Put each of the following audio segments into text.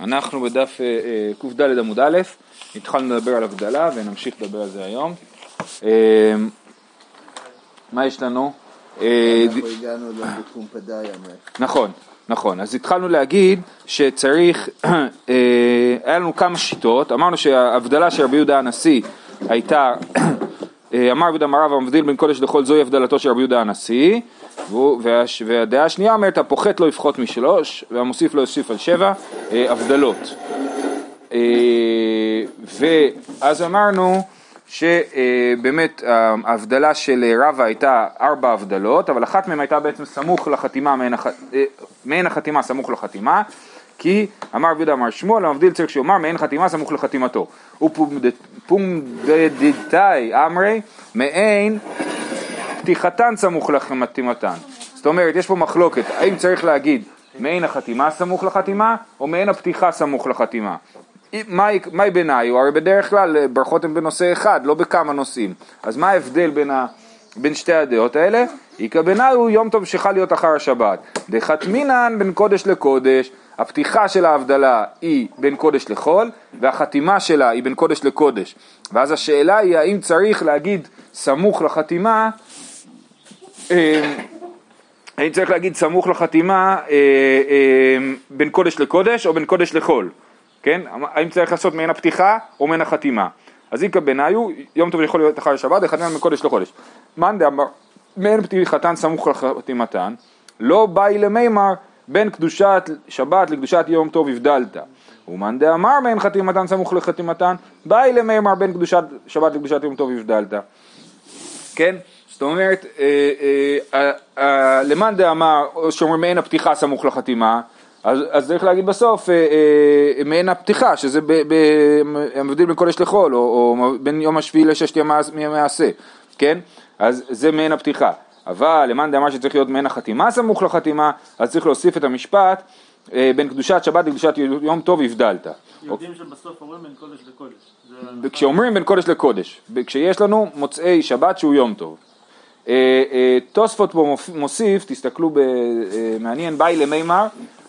אנחנו בדף אה, אה, קד עמוד א', התחלנו לדבר על הבדלה ונמשיך לדבר על זה היום. אה, מה יש לנו? אנחנו הגענו לבקום פדאיה. נכון, נכון. אז התחלנו להגיד שצריך, היה לנו כמה שיטות, אמרנו שההבדלה של רבי יהודה הנשיא הייתה, אמר רבי יהודה מרב המבדיל בין קודש לחול זוהי הבדלתו של רבי יהודה הנשיא והדעה השנייה אומרת הפוחת לא יפחות משלוש והמוסיף לא יוסיף על שבע אה, הבדלות. אה, ואז אמרנו שבאמת ההבדלה של רבא הייתה ארבע הבדלות, אבל אחת מהן הייתה בעצם סמוך לחתימה, מעין החתימה סמוך לחתימה, כי אמר רבי אמר שמואל, המבדיל צריך שיאמר מעין חתימה סמוך לחתימתו. ופומדדתאי אמרי מעין פתיחתן סמוך לחתימתן. זאת אומרת, יש פה מחלוקת, האם צריך להגיד מעין החתימה סמוך לחתימה, או מעין הפתיחה סמוך לחתימה. מהי ביניו? הרי בדרך כלל ברכות הן בנושא אחד, לא בכמה נושאים. אז מה ההבדל בין, ה... בין שתי הדעות האלה? איכא ביניו יום טוב שחל להיות אחר השבת. דחתמינן בין קודש לקודש, הפתיחה של ההבדלה היא בין קודש לחול, והחתימה שלה היא בין קודש לקודש. ואז השאלה היא האם צריך להגיד סמוך לחתימה אני צריך להגיד סמוך לחתימה אה, אה, בין קודש לקודש או בין קודש לחול, כן? האם צריך לעשות מעין הפתיחה או מעין החתימה? אז איכא בניו, יום טוב יכול להיות אחר שבת, וחתימה בין קודש לחודש. מאן דאמר, מעין פתיחתן סמוך לחתימתן, לא באי למימר בין קדושת שבת לקדושת יום טוב הבדלת. ומאן דאמר מעין חתימתן סמוך לחתימתן, באי למימר בין קדושת שבת לקדושת יום טוב הבדלת. כן? זאת אומרת, אה, אה, אה, למאן דאמר, שאומרים מעין הפתיחה סמוך לחתימה, אז, אז צריך להגיד בסוף מעין הפתיחה, שזה מבדיל בין קודש לחול, או, או בין יום השביעי לששת ימי המעשה, כן? אז זה מעין הפתיחה. אבל למאן דאמר שצריך להיות מעין החתימה סמוך לחתימה, אז צריך להוסיף את המשפט בין קדושת שבת לקדושת יום טוב הבדלת. יודעים שבסוף אומרים בין קודש לקודש. כשאומרים בין קודש לקודש, כשיש לנו מוצאי שבת שהוא יום טוב. אה, אה, תוספות פה מוסיף, תסתכלו במעניין, באי למימר,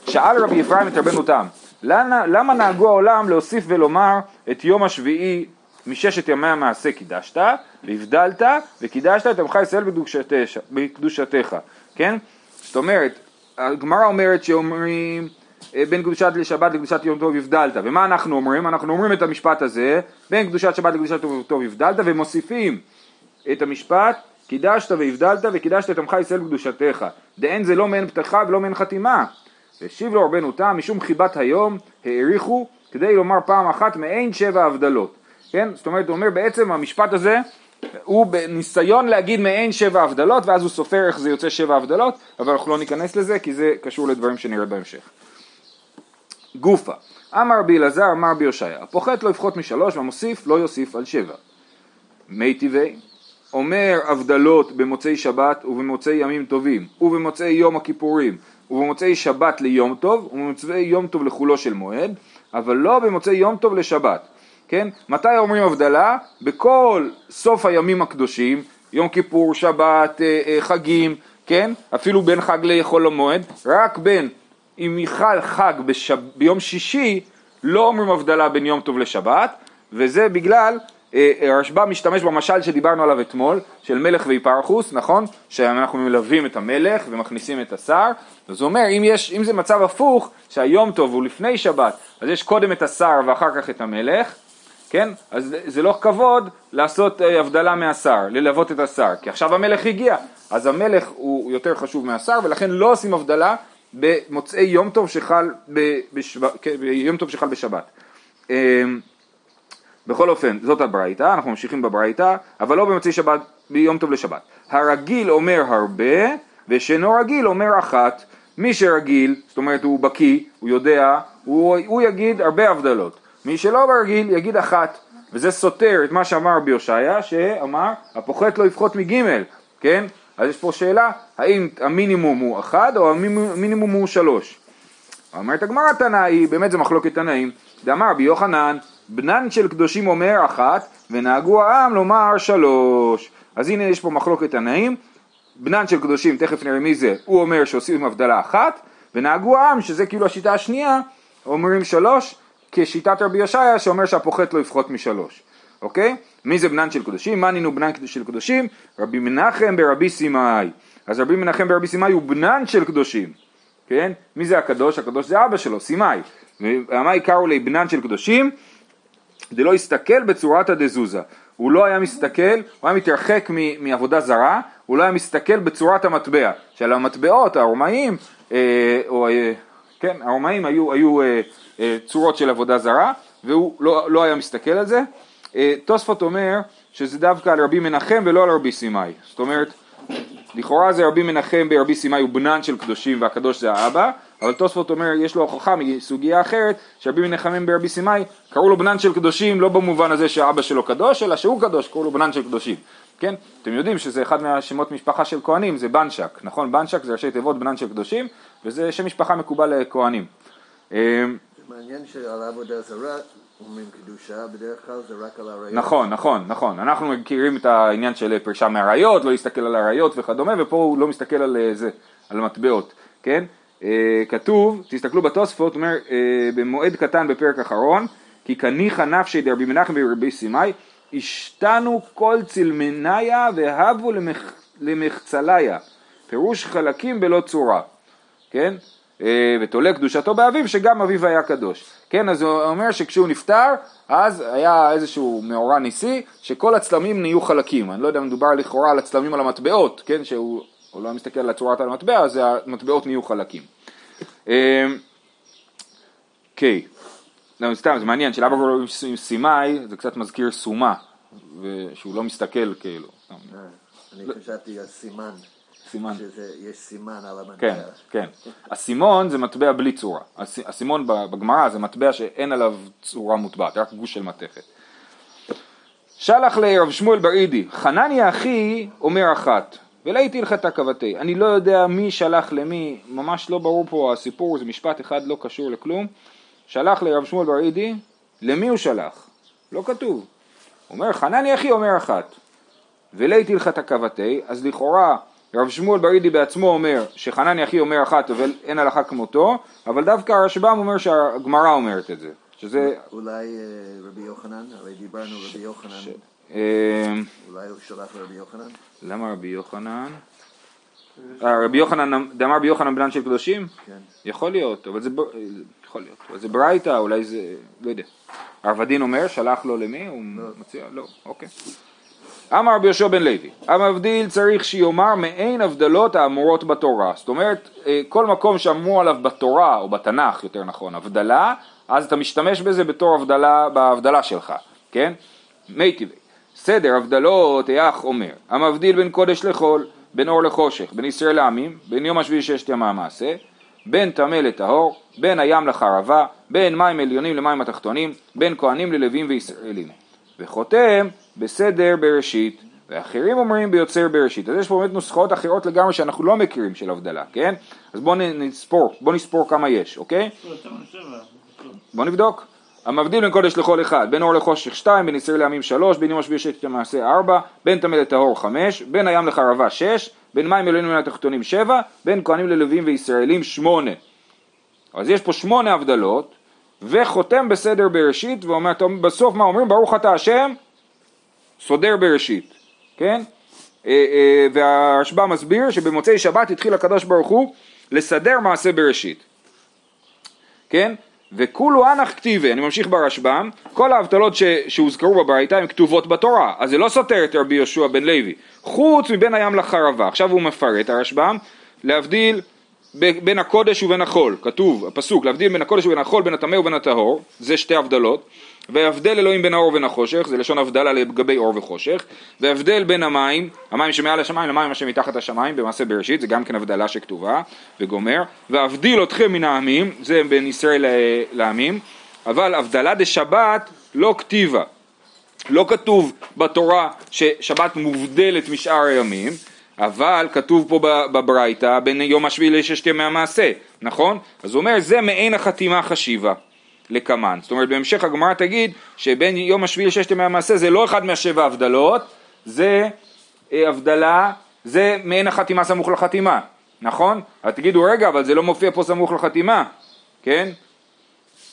שאל רבי אפרים את רבנו תם, למה, נהגו העולם להוסיף ולומר את יום השביעי מששת ימי המעשה קידשת, והבדלת, וקידשת את עמך ישראל בקדושתך, כן? זאת אומרת, הגמרא אומרת שאומרים אה, בין קדושת לשבת לקדושת יום טוב הבדלת, ומה אנחנו אומרים? אנחנו אומרים את המשפט הזה, בין קדושת שבת לקדושת יום טוב הבדלת, ומוסיפים את המשפט קידשת והבדלת וקידשת את עמך ישראל בקדושתך. דאין זה לא מעין פתחה ולא מעין חתימה. והשיב לו רבנו תם, משום חיבת היום העריכו כדי לומר פעם אחת מעין שבע הבדלות. כן? זאת אומרת, הוא אומר בעצם המשפט הזה הוא בניסיון להגיד מעין שבע הבדלות ואז הוא סופר איך זה יוצא שבע הבדלות אבל אנחנו לא ניכנס לזה כי זה קשור לדברים שנראה בהמשך. גופה, אמר רבי אלעזר אמר רבי יושעיה, הפוחת לא יפחות משלוש והמוסיף לא יוסיף על שבע. מי טבעי אומר הבדלות במוצאי שבת ובמוצאי ימים טובים ובמוצאי יום הכיפורים ובמוצאי שבת ליום טוב ובמוצאי יום טוב לחולו של מועד אבל לא במוצאי יום טוב לשבת כן? מתי אומרים הבדלה? בכל סוף הימים הקדושים יום כיפור, שבת, אה, אה, חגים, כן? אפילו בין חג לחול המועד רק בין אם יחל חג בשב... ביום שישי לא אומרים הבדלה בין יום טוב לשבת וזה בגלל אה, אה, רשב"א משתמש במשל שדיברנו עליו אתמול, של מלך והיפרחוס, נכון? שאנחנו מלווים את המלך ומכניסים את השר, אז הוא אומר, אם, יש, אם זה מצב הפוך, שהיום טוב הוא לפני שבת, אז יש קודם את השר ואחר כך את המלך, כן? אז זה לא כבוד לעשות אה, הבדלה מהשר, ללוות את השר, כי עכשיו המלך הגיע, אז המלך הוא יותר חשוב מהשר, ולכן לא עושים הבדלה במוצאי יום טוב שחל, בשב... כן, יום טוב שחל בשבת. בכל אופן, זאת הברייתא, אנחנו ממשיכים בברייתא, אבל לא במוצאי שבת, ביום טוב לשבת. הרגיל אומר הרבה, ושאינו רגיל אומר אחת. מי שרגיל, זאת אומרת הוא בקיא, הוא יודע, הוא, הוא יגיד הרבה הבדלות. מי שלא ברגיל יגיד אחת. וזה סותר את מה שאמר רבי הושעיה, שאמר הפוחת לא יפחות מגימל, כן? אז יש פה שאלה, האם המינימום הוא אחד או המינימום הוא שלוש? אומרת הגמרא תנאי, באמת זה מחלוקת תנאים, דאמר רבי יוחנן, בנן של קדושים אומר אחת, ונהגו העם לומר שלוש. אז הנה יש פה מחלוקת תנאים, בנן של קדושים, תכף נראה מי זה, הוא אומר שעושים הבדלה אחת, ונהגו העם, שזה כאילו השיטה השנייה, אומרים שלוש, כשיטת רבי ישעיה שאומר שהפוחת לא יפחות משלוש, אוקיי? מי זה בנן של קדושים? מה נינו בנן של קדושים? רבי מנחם ברבי סימאי. אז רבי מנחם ברבי סימאי הוא בנן של קדושים, כן? מי זה הקדוש? הקדוש זה אבא שלו, סימאי. ומה עיקרו לי בנן של קדושים? דלא הסתכל בצורת הדזוזה. הוא לא היה מסתכל, הוא היה מתרחק מ- מעבודה זרה, הוא לא היה מסתכל בצורת המטבע. שעל המטבעות, הרומאים, אה, או, אה, כן, הרומאים היו, היו אה, אה, צורות של עבודה זרה, והוא לא, לא היה מסתכל על זה. אה, תוספות אומר שזה דווקא על רבי מנחם ולא על רבי סימאי. זאת אומרת, לכאורה זה רבי מנחם ברבי סימאי הוא בנן של קדושים והקדוש זה האבא, אבל תוספות אומר יש לו הוכחה מסוגיה אחרת שרבי מנחם ברבי סימאי קראו לו בנן של קדושים לא במובן הזה שהאבא שלו קדוש אלא שהוא קדוש קראו לו בנן של קדושים, כן? אתם יודעים שזה אחד מהשמות משפחה של כהנים זה בנשק, נכון? בנשק זה ראשי תיבות בנן של קדושים וזה שם משפחה מקובל לכהנים. אה, מעניין שעל עבודה זרה אומרים קדושה, בדרך כלל זה רק על הראיות. נכון, נכון, נכון. אנחנו מכירים את העניין של פרישה מהראיות, לא להסתכל על הראיות וכדומה, ופה הוא לא מסתכל על אה, זה, על מטבעות, כן? אה, כתוב, תסתכלו בתוספות, אומר אה, במועד קטן בפרק אחרון, כי כניחא נפשי דרבי מנחם ורבי סימאי, השתנו כל צלמניה והבו למח, למחצליה, פירוש חלקים בלא צורה, כן? אה, ותולה קדושתו באביו, שגם אביו היה קדוש. כן, אז הוא אומר שכשהוא נפטר, אז היה איזשהו מאורע ניסי, שכל הצלמים נהיו חלקים. אני לא יודע אם מדובר לכאורה על הצלמים על המטבעות, כן, שהוא הוא לא מסתכל על צורת המטבע, אז המטבעות נהיו חלקים. אה, אוקיי, לא, סתם, זה מעניין, שלאבא קוראים עם סימאי, זה קצת מזכיר סומה, ושהוא לא מסתכל כאילו. אה, אני חשבתי על סימן, סימן. שיש סימן על המטבע. כן, כן. אסימון זה מטבע בלי צורה. אסימון בגמרא זה מטבע שאין עליו צורה מוטבעת, רק גוש של מתכת. שלח לרב שמואל ברידי, חנניה אחי אומר אחת, ולהיטי הלכתה כבתי. אני לא יודע מי שלח למי, ממש לא ברור פה הסיפור, זה משפט אחד לא קשור לכלום. שלח לרב שמואל ברידי, למי הוא שלח? לא כתוב. אומר, חנניה אחי אומר אחת. ולית הלכת הכבתי, אז לכאורה רב שמואל ברידי בעצמו אומר שחנני אחי אומר אחת אבל אין הלכה כמותו, אבל דווקא הרשב"ם אומר שהגמרא אומרת את זה, שזה... אולי אה, רבי יוחנן, הרי דיברנו רבי יוחנן, אולי הוא שלח לרבי יוחנן? למה רבי יוחנן? אה, רבי יוחנן, דאמר רבי יוחנן בנן של קדושים? כן. יכול להיות, אבל זה, יכול להיות, אבל זה ברייתא, אולי זה, לא יודע. הרבדין אומר, שלח לו למי? הוא מציע? לא, אוקיי. אמר רבי יהושע בן לוי, המבדיל צריך שיאמר מעין הבדלות האמורות בתורה. זאת אומרת, אה, כל מקום שאמרו עליו בתורה, או בתנ"ך יותר נכון, הבדלה, אז אתה משתמש בזה בתור הבדלה, בהבדלה שלך, כן? מי טבעי. סדר הבדלות, היח אומר, המבדיל בין קודש לחול, בין אור לחושך, בין ישראל לעמים, בין יום השביעי ששת ימי המעשה, בין טמא לטהור, בין הים לחרבה, בין מים עליונים למים התחתונים, בין כהנים ללווים וישראלים. וחותם בסדר בראשית, ואחרים אומרים ביוצר בראשית. אז יש פה באמת נוסחאות אחרות לגמרי שאנחנו לא מכירים של הבדלה, כן? אז בואו נספור, בואו נספור כמה יש, אוקיי? לא, יותר משבע. בוא נבדוק. המבדיל בין קודש לחול אחד, בין אור לחושך שתיים, בין ישראל לעמים שלוש, בין יום השביעי ששת למעשה ארבע, בין טמא לטהור חמש, בין הים לחרבה שש, בין מים עליונים מן התחתונים שבע, בין כהנים ללווים וישראלים שמונה. אז יש פה שמונה הבדלות, וחותם בסדר בראשית, ואומר, בסוף מה אומרים? ברוך אתה השם, סודר בראשית, כן? אה, אה, והרשב"א מסביר שבמוצאי שבת התחיל הקדוש ברוך הוא לסדר מעשה בראשית. כן? וכולו אנח כתיבי, אני ממשיך ברשב"ם, כל ההבטלות ש, שהוזכרו בברייתא הן כתובות בתורה, אז זה לא סותר את רבי יהושע בן לוי, חוץ מבין הים לחרבה, עכשיו הוא מפרט הרשב"ם, להבדיל בין הקודש ובין החול, כתוב, הפסוק, להבדיל בין הקודש ובין החול, בין הטמא ובין הטהור, זה שתי הבדלות, והבדל אלוהים בין האור ובין החושך, זה לשון הבדלה לגבי אור וחושך, והבדל בין המים, המים שמעל השמיים למים אשר מתחת השמיים, במעשה בראשית, זה גם כן הבדלה שכתובה, וגומר, ואבדיל אתכם מן העמים, זה בין ישראל לעמים, אבל הבדלה דשבת לא כתיבה, לא כתוב בתורה ששבת מובדלת משאר הימים, אבל כתוב פה בברייתא בין יום השביעי לששת ימי המעשה, נכון? אז הוא אומר זה מעין החתימה חשיבה לקמן. זאת אומרת בהמשך הגמרא תגיד שבין יום השביעי לששת ימי המעשה זה לא אחד מהשבע הבדלות, זה אה, הבדלה, זה מעין החתימה סמוך לחתימה, נכון? אז תגידו רגע אבל זה לא מופיע פה סמוך לחתימה, כן?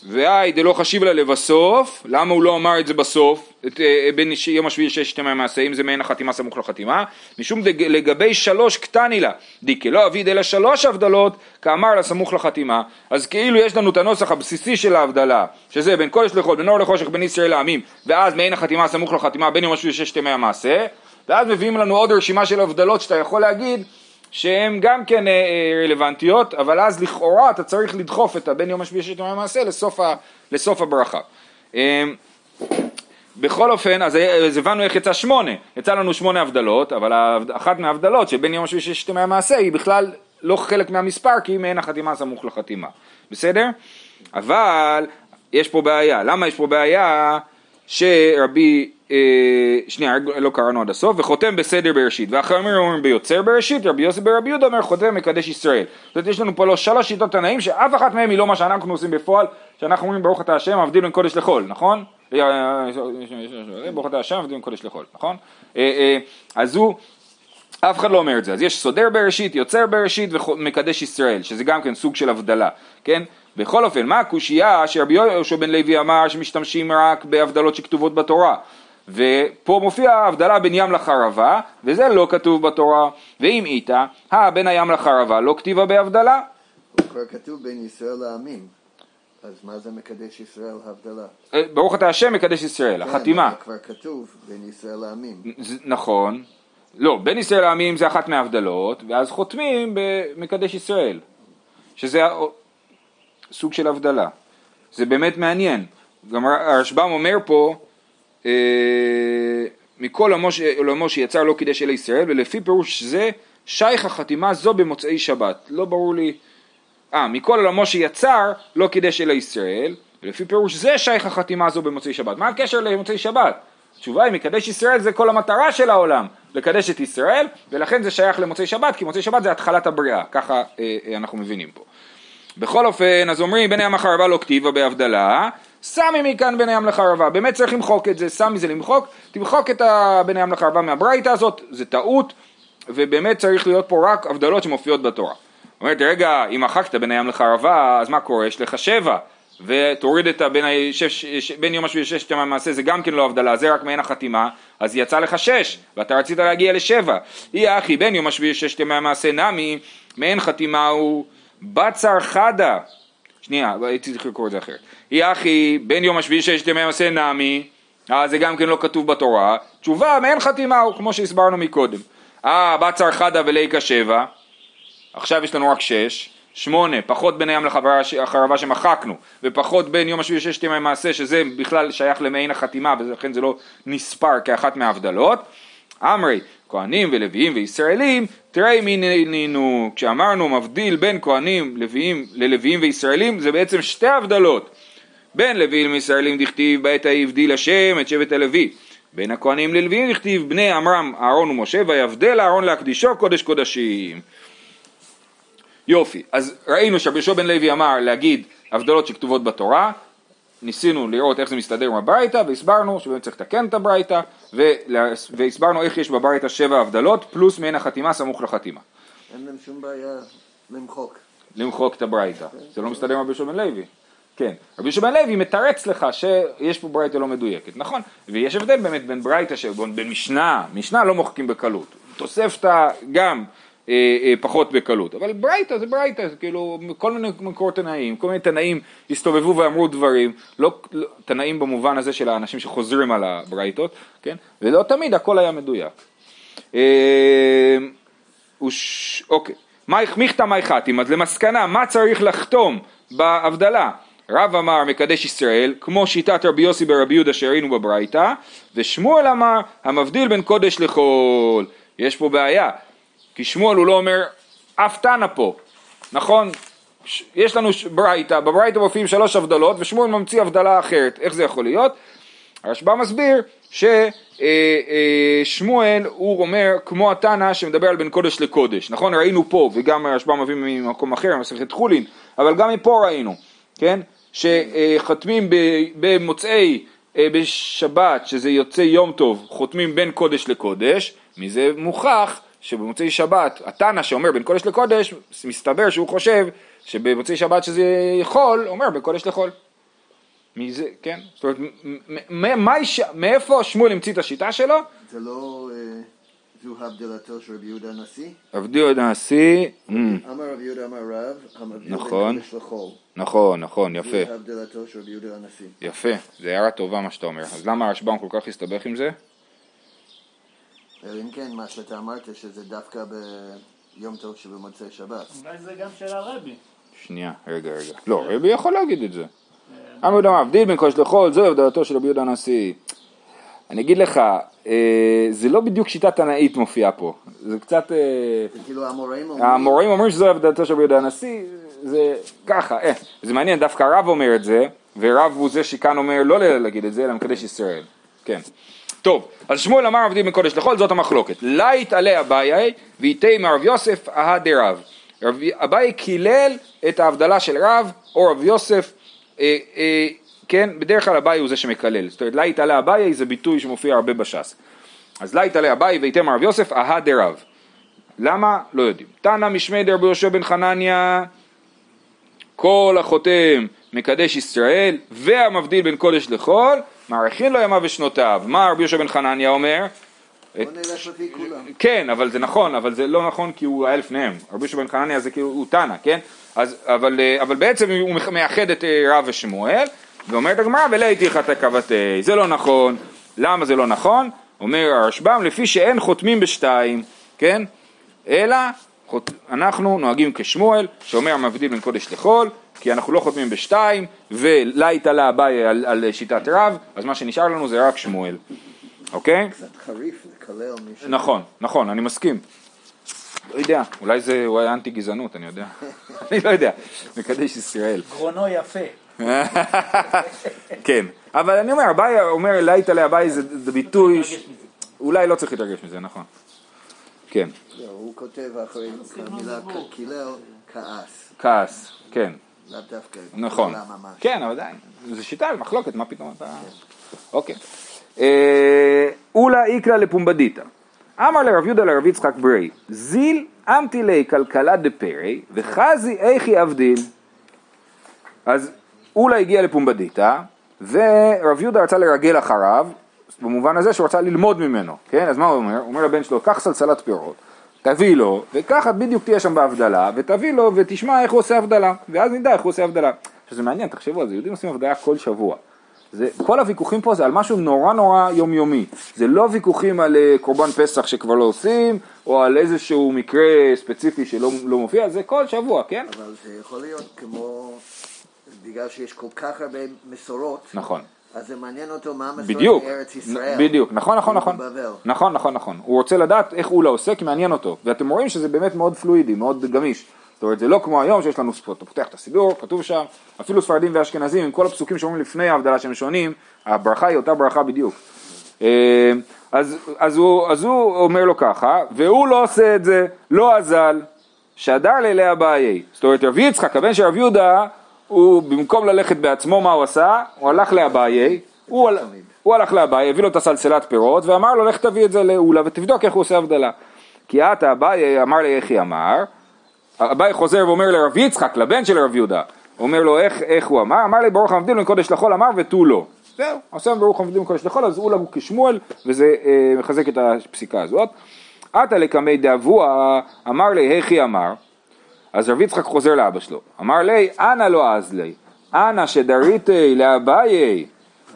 והי דלא חשיב לה לבסוף, למה הוא לא אמר את זה בסוף, את, אה, בין ש- יום השביעי לששת ימי המעשה, אם זה מעין החתימה סמוך לחתימה, משום דג, לגבי שלוש קטני לה, דיקה לא אביד אלא שלוש הבדלות, כאמר לה סמוך לחתימה, אז כאילו יש לנו את הנוסח הבסיסי של ההבדלה, שזה בין קודש לחול, בין אור לחושך, בין ישראל לעמים, ואז מעין החתימה סמוך לחתימה, בין יום השביעי לששת ימי המעשה, ואז מביאים לנו עוד רשימה של הבדלות שאתה יכול להגיד שהן גם כן אה, אה, רלוונטיות, אבל אז לכאורה אתה צריך לדחוף את הבין יום השביעי לששת ימי המעשה לסוף, ה, לסוף הברכה. אה, בכל אופן, אז, אז הבנו איך יצא שמונה, יצא לנו שמונה הבדלות, אבל אחת מההבדלות שבין יום השביעי לששת ימי המעשה היא בכלל לא חלק מהמספר כי מעין החתימה סמוך לחתימה, בסדר? אבל יש פה בעיה, למה יש פה בעיה שרבי, אה, שנייה לא קראנו עד הסוף, וחותם בסדר בראשית, ואחרים אומרים ביוצר בראשית, רבי יוסי ברבי יהודה אומר חותם מקדש ישראל. זאת אומרת יש לנו פה לא שלוש שיטות תנאים שאף אחת מהן היא לא מה שאנחנו עושים בפועל, שאנחנו אומרים ברוך אתה השם מבדיל בין קודש לחול, נכון? ברוך אתה השם מבדיל בין קודש לחול, נכון? אה, אה, אז הוא אף אחד לא אומר את זה, אז יש סודר בראשית, יוצר בראשית ומקדש ישראל, שזה גם כן סוג של הבדלה, כן? בכל אופן, מה הקושייה שרבי יהושע בן לוי אמר שמשתמשים רק בהבדלות שכתובות בתורה? ופה מופיע ההבדלה בין ים לחרבה, וזה לא כתוב בתורה, ואם איתה, הא בין הים לחרבה לא כתיבה בהבדלה, הוא כבר כתוב בין ישראל לעמים. אז מה זה מקדש ישראל הבדלה? אה, ברוך אתה השם מקדש ישראל, החתימה, כן, כבר כתוב בין ישראל לעמים. נכון, לא, בין ישראל לעמים זה אחת מההבדלות, ואז חותמים במקדש ישראל, שזה סוג של הבדלה. זה באמת מעניין. גם הרשב"ם אומר פה, מכל עמו ש- עולמו שיצר לא קידש אלא ישראל, ולפי פירוש זה, שייך החתימה זו במוצאי שבת. לא ברור לי, אה, מכל עולמו שיצר לא קידש אלא ישראל, ולפי פירוש זה שייך החתימה הזו במוצאי שבת. מה הקשר למוצאי שבת? התשובה היא מקדש ישראל זה כל המטרה של העולם, לקדש את ישראל, ולכן זה שייך למוצאי שבת, כי מוצאי שבת זה התחלת הבריאה, ככה אה, אה, אנחנו מבינים פה. בכל אופן, אז אומרים בין הים לחרבה לא כתיבה בהבדלה, סמי מכאן בין הים לחרבה, באמת צריך למחוק את זה, סמי זה למחוק, תמחוק את בין הים לחרבה מהברייתא הזאת, זה טעות, ובאמת צריך להיות פה רק הבדלות שמופיעות בתורה. אומרת, רגע, אם מחקת בין הים לחרבה, אז מה קורה? יש לך שבע, ותוריד את הבין, השש, ש- בין יום השביעי לששת ימי המעשה, זה גם כן לא הבדלה, זה רק מעין החתימה, אז יצא לך שש, ואתה רצית להגיע לשבע. אי אחי, בין יום השביעי לששת ימי המעשה נמי, מעין חתימה הוא בצר חדה. שנייה, הייתי צריך לקרוא את זה אחרת. אי אחי, בין יום השביעי לששת ימי המעשה נמי, אה, זה גם כן לא כתוב בתורה. תשובה, מעין חתימה הוא, כמו שהסברנו מקודם. אה, בצר חדה וליקה שבע. עכשיו יש לנו רק שש, שמונה, פחות בין הים לחרבה, שמחקנו, ופחות בין יום השביעי לששת ימי מעשה, שזה בכלל שייך למעין החתימה, ולכן זה לא נספר כאחת מההבדלות. אמרי, כהנים ולוויים וישראלים, תראי מי נינו, כשאמרנו מבדיל בין כהנים לוויים, ללוויים וישראלים, זה בעצם שתי הבדלות. בין לוויים לישראלים דכתיב בעת ההיא הבדיל השם את שבט הלוי. בין הכהנים ללוויים דכתיב בני עמרם אהרון ומשה ויבדל אהרון להקדישו קודש קודשים. יופי, אז ראינו שרבי יהושע בן לוי אמר להגיד הבדלות שכתובות בתורה, ניסינו לראות איך זה מסתדר עם הברייתא והסברנו שבאמת צריך לתקן את הברייתא והסברנו איך יש בברייתא שבע הבדלות פלוס מעין החתימה סמוך לחתימה. אין להם שום בעיה למחוק. למחוק את הברייתא, זה לא מסתדר עם רבי יהושע בן לוי. כן, רבי יהושע בן לוי מתרץ לך שיש פה ברייתא לא מדויקת, נכון, ויש הבדל באמת בין ברייתא, בין משנה, משנה לא מוחקים בקלות, תוספתא גם פחות בקלות, אבל ברייתא זה ברייתא, זה כאילו כל מיני מקורות תנאים, כל מיני תנאים הסתובבו ואמרו דברים, לא, לא תנאים במובן הזה של האנשים שחוזרים על הברייתות, כן, ולא תמיד הכל היה מדויק. אה, וש... אוקיי, מיכתא מאי חתים, אז למסקנה, מה צריך לחתום בהבדלה? רב אמר מקדש ישראל, כמו שיטת רבי יוסי ברבי יהודה שראינו בברייתא, ושמואל אמר המבדיל בין קודש לחול. יש פה בעיה, כי שמואל הוא לא אומר אף תנא פה, נכון? ש- יש לנו ש- ברייתא, בברייתא מופיעים שלוש הבדלות ושמואל ממציא הבדלה אחרת, איך זה יכול להיות? הרשב"א מסביר ששמואל הוא אומר כמו התנא שמדבר על בין קודש לקודש, נכון? ראינו פה וגם הרשב"א מביא ממקום אחר, מסכת חולין, אבל גם מפה ראינו, כן? שחותמים ב- במוצאי, אה, בשבת, שזה יוצא יום טוב, חותמים בין קודש לקודש, מזה מוכח שבמוצאי שבת, התנא שאומר בין קודש לקודש, מסתבר שהוא חושב שבמוצאי שבת שזה יכול, אומר בין קודש לחול. מזה, כן? זאת אומרת, מאיפה שמואל המציא את השיטה שלו? זה לא אה, זו הבדלתו של רבי יהודה הנשיא? עבדי עוד הנשיא, אמר רבי יהודה אמר רב, המבדיל נכון. לחול. נכון, נכון, יפה, זו הבדלתו של רבי יהודה הנשיא. יפה, זה הערה טובה מה שאתה אומר. אז למה הרשב"ם כל כך הסתבך עם זה? אלא אם כן, מה שאתה אמרת, שזה דווקא ביום טוב שבמוצאי שבת. אולי זה גם של הרבי. שנייה, רגע, רגע. לא, רבי יכול להגיד את זה. עם יהודה מבדיל בין קודש לחול, זו הבדלתו של רבי יהודה הנשיא. אני אגיד לך, אה, זה לא בדיוק שיטה תנאית מופיעה פה. זה קצת... אה, זה כאילו המוראים אומרים, המוראים אומרים שזו הבדלתו של רבי יהודה הנשיא, זה ככה, אה, זה מעניין, דווקא רב אומר את זה, ורב הוא זה שכאן אומר לא להגיד את זה, אלא מקדש ישראל. כן. טוב, אז שמואל אמר עבדים בין קודש לחול, זאת המחלוקת. לה יתעלה אביי, ויתי מרב יוסף אהה דרב. רב- אביי קילל את ההבדלה של רב, או רב יוסף, אה, אה, כן, בדרך כלל אביי הוא זה שמקלל. זאת אומרת, לה יתעלה אביי זה ביטוי שמופיע הרבה בש"ס. אז לה יתעלה אביי ויתי מרב יוסף אהה דרב. למה? לא יודעים. תנא משמי דרבי יהושע בן חנניה, כל החותם מקדש ישראל, והמבדיל בין קודש לחול, מאריכין לו ימיו ושנותיו. מה רבי יהושע בן חנניה אומר? בוא נלך לפי כולם. כן, אבל זה נכון, אבל זה לא נכון כי הוא היה לפניהם. רבי יהושע בן חנניה זה כאילו, הוא תנא, כן? אז, אבל, אה, אבל בעצם הוא מאחד את אה, רב ושמואל, ואומרת הגמרא, ולא איתיך תקוותי. זה לא נכון. למה זה לא נכון? אומר הרשב"ם, לפי שאין חותמים בשתיים, כן? אלא. אנחנו נוהגים כשמואל, שאומר המבדיל בין קודש לחול, כי אנחנו לא חותמים בשתיים, ולה התעלה אביי על, על שיטת רב, אז מה שנשאר לנו זה רק שמואל, אוקיי? קצת חריף לקלל מישהו. נכון, נכון, אני מסכים. לא יודע, אולי זה, הוא היה אנטי גזענות, אני יודע. אני לא יודע, מקדש ישראל. גרונו יפה. כן, אבל אני אומר, אביי אומר להיט עלי אביי זה, זה ביטוי, ש... אולי לא צריך להתרגש מזה, נכון. כן, לא, הוא כותב אחרי המילה ק- קילל, כעס. כעס, כן, לאו דווקא. נכון. כן, אבל עדיין, זו שיטה, מחלוקת, מה פתאום אתה... אוקיי. אה, אולה איקלה לפומבדיתא. אמר לרב יהודה לרב יצחק ברי, זיל אמתי לי כלכלה דפרי, וחזי איכי אבדיל. אז אולה הגיע לפומבדיתא, ורב יהודה רצה לרגל אחריו, במובן הזה שהוא רצה ללמוד ממנו, כן? אז מה הוא אומר? הוא אומר לבן שלו, קח סלסלת פירות, תביא לו, וככה בדיוק תהיה שם בהבדלה, ותביא לו ותשמע איך הוא עושה הבדלה, ואז נדע איך הוא עושה הבדלה. עכשיו זה מעניין, תחשבו על זה, יהודים עושים הבדלה כל שבוע. זה, כל הוויכוחים פה זה על משהו נורא נורא יומיומי. זה לא ויכוחים על אה, קורבן פסח שכבר לא עושים, או על איזשהו מקרה ספציפי שלא לא מופיע, זה כל שבוע, כן? אבל זה יכול להיות כמו, בגלל שיש כל כך הרבה מסורות, נכון. אז זה מעניין אותו מה המסורת בארץ ישראל. בדיוק, נכון, נכון, נכון. נכון, נכון, נכון, הוא רוצה לדעת איך אולה עושה כי מעניין אותו, ואתם רואים שזה באמת מאוד פלואידי, מאוד גמיש, זאת אומרת זה לא כמו היום שיש לנו ספורט, אתה פותח את הסידור, כתוב שם, אפילו ספרדים ואשכנזים עם כל הפסוקים שאומרים לפני ההבדלה שהם שונים, הברכה היא אותה ברכה בדיוק. אה, אז, אז, הוא, אז הוא אומר לו ככה, והוא לא עושה את זה, לא אזל, שדר לילי אביי, זאת אומרת רבי יצחק, הבן של רב יהודה, הוא במקום ללכת בעצמו, מה הוא עשה? הוא הלך לאביי, הוא, הל... הוא הלך לאביי, הביא לו את הסלסלת פירות, ואמר לו לך תביא את זה לאולה ותבדוק איך הוא עושה הבדלה. כי עתה אביי אמר לי איך היא אמר, אביי חוזר ואומר לרב יצחק, לבן של רב יהודה, הוא אומר לו איך, איך הוא אמר, אמר לי ברוך המבדיל בין קודש לחול אמר ותו לא. זהו, עושה ברוך המבדיל בין קודש לחול, אז אולה הוא כשמואל, וזה אה, מחזק את הפסיקה הזאת. עתה לקמי דאבוה, אמר לי היכי אמר, אז רב יצחק חוזר לאבא שלו, אמר לי, אנא לא אז לי, אנא שדריתי לאביי,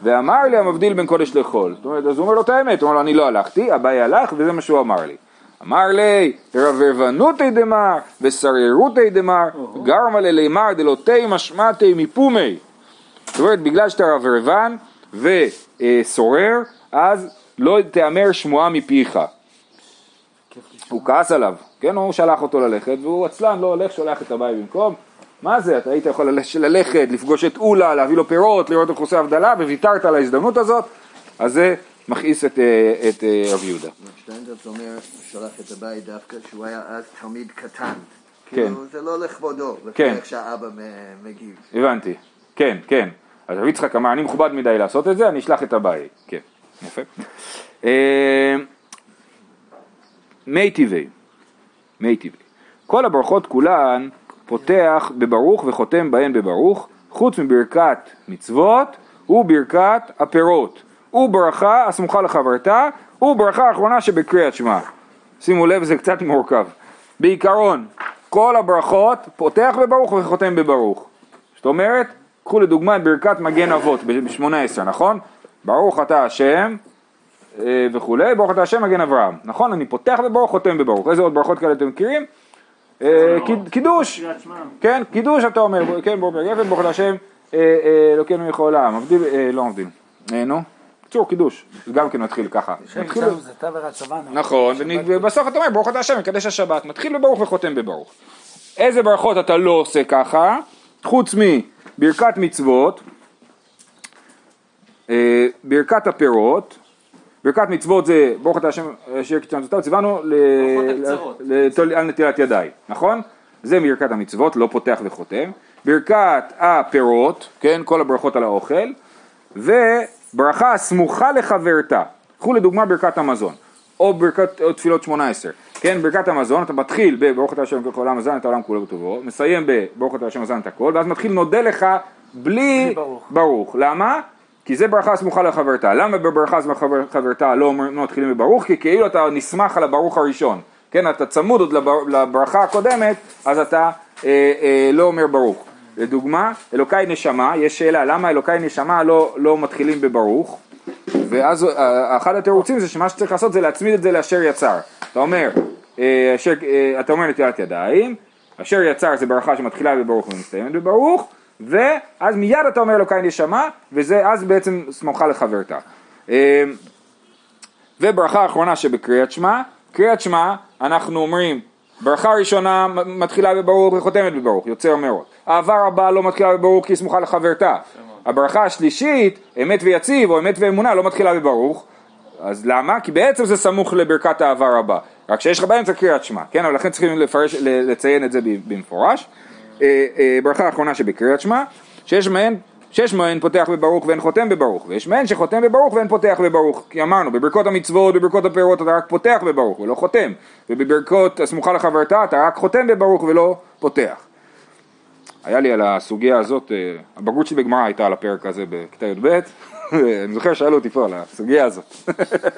ואמר לי המבדיל בין קודש לחול. זאת אומרת, אז הוא אומר לו את האמת, הוא אומר לו, אני לא הלכתי, אביי הלך, וזה מה שהוא אמר לי. אמר לי, רברבנותי דמר, וסררותי דמר, גרמה ללימר דלותי משמעתי מפומי. זאת אומרת, בגלל שאתה רברבן וסורר, אז לא תיאמר שמועה מפיך. הוא כעס עליו, כן, הוא שלח אותו ללכת, והוא עצלן, לא הולך, שולח את הבית במקום. מה זה, אתה היית יכול ללכת, לפגוש את אולה, להביא לו פירות, לראות איך הוא עושה הבדלה, וויתרת על ההזדמנות הזאת, אז זה מכעיס את, אה, את אה, רב יהודה. שטיינדרס אומר, שלח את הבית דווקא שהוא היה אז תלמיד קטן. כן. כאילו, זה לא לכבודו, לפי כן. איך שהאבא מגיב. הבנתי, כן, כן. אז רב יצחק אמר, אני מכובד מדי לעשות את זה, אני אשלח את הבית. כן, יפה. מי טבעי, מי טבעי. כל הברכות כולן פותח בברוך וחותם בהן בברוך, חוץ מברכת מצוות וברכת הפירות וברכה הסמוכה לחברתה וברכה האחרונה שבקריאת שמע. שימו לב זה קצת מורכב. בעיקרון כל הברכות פותח בברוך וחותם בברוך. זאת אומרת, קחו לדוגמה את ברכת מגן אבות ב-18, נכון? ברוך אתה השם וכולי, ברוך אתה השם מגן אברהם, נכון? אני פותח בברוך, חותם בברוך. איזה עוד ברכות כאלה אתם מכירים? אה, קיד- קידוש, קריאת שמע. כן, קידוש אתה אומר, כן, ברוך גפן, ברוך אתה השם אה, אה, אלוקינו יכול העם, מבדיל, אה, לא מבדיל, אה, נו, בקיצור קידוש, גם כן מתחיל ככה. נכון, ובסוף אתה אומר ברוך אתה השם מקדש השבת, מתחיל בברוך וחותם בברוך. איזה ברכות אתה לא עושה ככה, חוץ מברכת מצוות, אה, ברכת הפירות, ברכת מצוות זה ברוך אתה השם אשר ציוונו ברכות הקצרות. ל- לתול- על נטילת ידיים, נכון? זה ברכת המצוות, לא פותח וחותם. ברכת הפירות, כן, כל הברכות על האוכל, וברכה הסמוכה לחברתה. קחו לדוגמה ברכת המזון, או ברכת או תפילות 18, כן, ברכת המזון, אתה מתחיל בברוך אתה השם כל העולם מזן את העולם כולו בטובו, מסיים בברוך אתה השם מזן את הכל, ואז מתחיל נודה לך בלי ברוך. ברוך. למה? כי זה ברכה סמוכה לחברתה. למה בברכה סמוכה לחברתה לא לא מתחילים בברוך? כי כאילו אתה נסמך על הברוך הראשון. כן, אתה צמוד עוד לבר, לברכה הקודמת, אז אתה אה, אה, לא אומר ברוך. לדוגמה, אלוקיי נשמה, יש שאלה, למה אלוקיי נשמה לא, לא מתחילים בברוך? ואז אה, אחד התירוצים זה שמה שצריך לעשות זה להצמיד את זה לאשר יצר. אתה אומר, אה, אשר, אה, אתה אומר נטילת ידיים, אשר יצר זה ברכה שמתחילה בברוך ומסתיימת בברוך, ואז מיד אתה אומר אלוקיי נשמה, וזה אז בעצם סמוכה לחברתה. אה, וברכה האחרונה שבקריאת שמע, קריאת שמע אנחנו אומרים ברכה ראשונה מתחילה בברוך וחותמת בברוך, יוצר מאור. אהבה רבה לא מתחילה בברוך כי היא סמוכה לחברתה. הברכה השלישית, אמת ויציב או אמת ואמונה לא מתחילה בברוך. אז למה? כי בעצם זה סמוך לברכת אהבה רבה. רק שיש לך באמצע קריאת שמע, כן? אבל לכן צריכים לפרש, לציין את זה במפורש. אה, אה, ברכה האחרונה שבקריאת שמע, שיש מהן שיש מהן פותח בברוך ואין חותם בברוך, ויש מהן שחותם בברוך ואין פותח בברוך, כי אמרנו, בברכות המצוות, בברכות הפירות אתה רק פותח בברוך ולא חותם, ובברכות הסמוכה לחברתה אתה רק חותם בברוך ולא פותח. היה לי על הסוגיה הזאת, אה, הבגרות שלי בגמרא הייתה על הפרק הזה בכיתה י"ב, אני זוכר שאלו אותי פה על הסוגיה הזאת,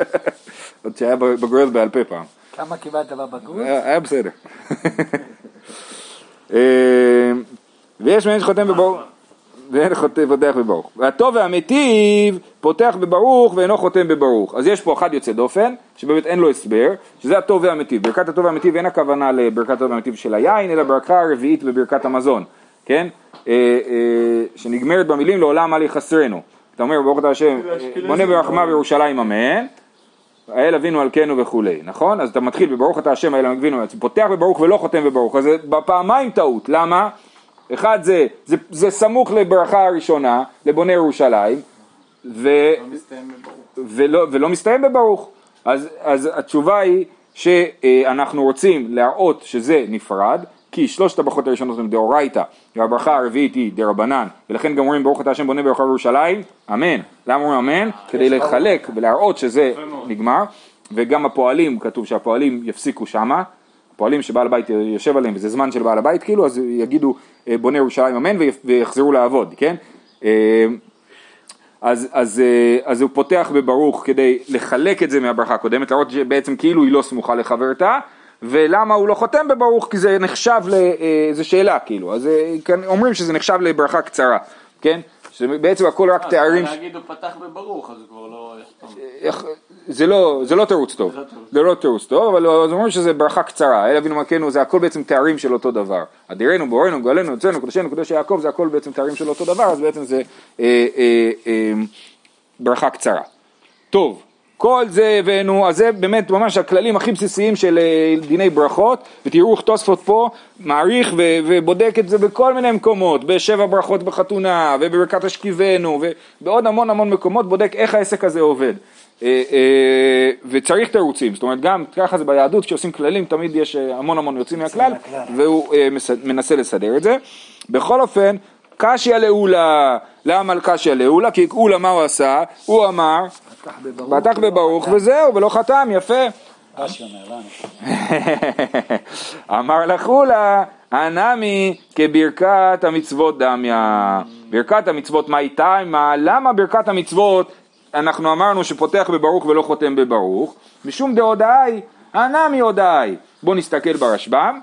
עוד שהיה בגרויות בעל פה פעם. כמה קיבלת בבגרות? היה בסדר. אה, ויש מהם שחותם בברוך, ואין פותח בברוך. והטוב והמיטיב פותח בברוך ואינו חותם בברוך. אז יש פה אחד יוצא דופן, שבאמת אין לו הסבר, שזה הטוב והמיטיב. ברכת הטוב והמיטיב אין הכוונה לברכת הטוב והמיטיב של היין, אלא ברכה הרביעית בברכת המזון, כן? אה, אה, שנגמרת במילים לעולם אל יחסרנו. אתה אומר ברוך אתה השם, בונה ברחמה בירושלים אמן. האל אבינו מלכנו וכולי, נכון? אז אתה מתחיל בברוך אתה השם האל אבינו, פותח בברוך ולא חותם בברוך, אז זה בפעמיים טעות, למה? אחד זה, זה, זה סמוך לברכה הראשונה, לבונה ירושלים, ו, ולא, ולא מסתיים בברוך. אז, אז התשובה היא שאנחנו רוצים להראות שזה נפרד, כי שלושת הברכות הראשונות הן דאורייתא, והברכה הרביעית היא דרבנן, ולכן גם אומרים ברוך אתה השם בונה ברכה בירושלים, אמן. למה אומרים אמן? כדי לחלק ולהראות שזה נגמר, וגם הפועלים, כתוב שהפועלים יפסיקו שמה, פועלים שבעל הבית יושב עליהם וזה זמן של בעל הבית כאילו, אז יגידו אה, בונה ירושלים אמן ויחזרו לעבוד, כן? אה, אז, אז, אה, אז הוא פותח בברוך כדי לחלק את זה מהברכה הקודמת, להראות שבעצם כאילו היא לא סמוכה לחברתה, ולמה הוא לא חותם בברוך? כי זה נחשב, ל, אה, זה שאלה כאילו, אז אה, כאן אומרים שזה נחשב לברכה קצרה, כן? שבעצם הכל רק תארים, ש- להגיד הוא פתח בברוך, אז הוא כבר לא יחתום. זה לא, זה לא תירוץ טוב, זה לא תירוץ. לא טוב, אבל אז אומרים שזה ברכה קצרה, אל אבינו מלכנו זה הכל בעצם תארים של אותו דבר, אדירנו, בורנו, גואלנו, יוצאנו, קדושנו, קדוש יעקב, זה הכל בעצם תארים של אותו דבר, אז בעצם זה אה, אה, אה, ברכה קצרה. טוב, כל זה הבאנו, אז זה באמת ממש הכללים הכי בסיסיים של אה, דיני ברכות, ותראו איך תוספות פה מעריך ו- ובודק את זה בכל מיני מקומות, בשבע ברכות בחתונה, ובברכת השכיבנו, ובעוד המון המון מקומות בודק איך העסק הזה עובד. אה, אה, וצריך תירוצים, זאת אומרת גם ככה זה ביהדות, כשעושים כללים תמיד יש המון המון יוצאים מהכלל. והוא מנסה לסדר את זה. בכל אופן, קשיא לאולה, למה על קשיא לאולה? כי אולה מה הוא עשה? הוא אמר, פתח בברוך. וזהו, ולא חתם, יפה. רש"י אומר לנו. אמר לך אולה, הנמי כברכת המצוות דמיה. ברכת המצוות מה איתה? מה, למה ברכת המצוות אנחנו אמרנו שפותח בברוך ולא חותם בברוך? משום דהודאי, הנמי הודאי. בואו נסתכל ברשב"ם.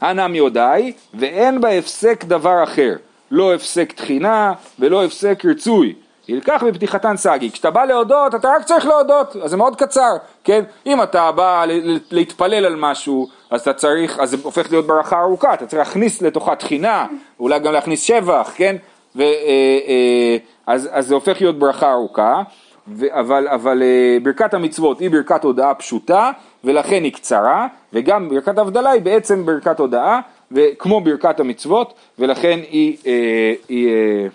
הנמי הודאי, ואין בה הפסק דבר אחר. לא הפסק תחינה ולא הפסק רצוי. ילקח בפתיחתן סגי. כשאתה בא להודות, אתה רק צריך להודות, אז זה מאוד קצר, כן? אם אתה בא להתפלל על משהו, אז אתה צריך, אז זה הופך להיות ברכה ארוכה, אתה צריך להכניס לתוכה תחינה, אולי גם להכניס שבח, כן? ו, אה, אה, אז, אז זה הופך להיות ברכה ארוכה, ו, אבל, אבל אה, ברכת המצוות היא ברכת הודאה פשוטה, ולכן היא קצרה, וגם ברכת הבדלה היא בעצם ברכת הודאה, וכמו ברכת המצוות, ולכן היא, אה, היא אה,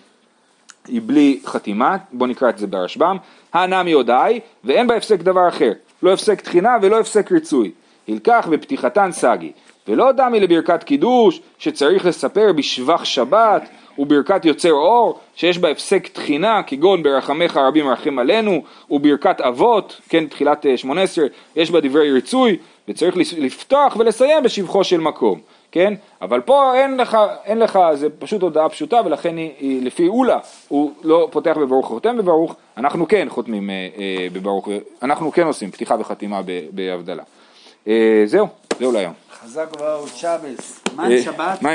היא בלי חתימה, בואו נקרא את זה ברשב"ם, הנמי הודאי ואין בה הפסק דבר אחר, לא הפסק תחינה ולא הפסק ריצוי, ילקח בפתיחתן סגי, ולא דמי לברכת קידוש שצריך לספר בשבח שבת וברכת יוצר אור שיש בה הפסק תחינה כגון ברחמך רבים רחם עלינו וברכת אבות, כן תחילת אה, 18, יש בה דברי ריצוי וצריך לפתוח ולסיים בשבחו של מקום. כן? אבל פה אין לך, אין לך, זה פשוט הודעה פשוטה ולכן היא, היא לפי אולה הוא לא פותח בברוך חותם בברוך, אנחנו כן חותמים אה, אה, בברוך, אנחנו כן עושים פתיחה וחתימה ב- בהבדלה. אה, זהו, זהו להיום. חזק וברוך שבס. אה, מה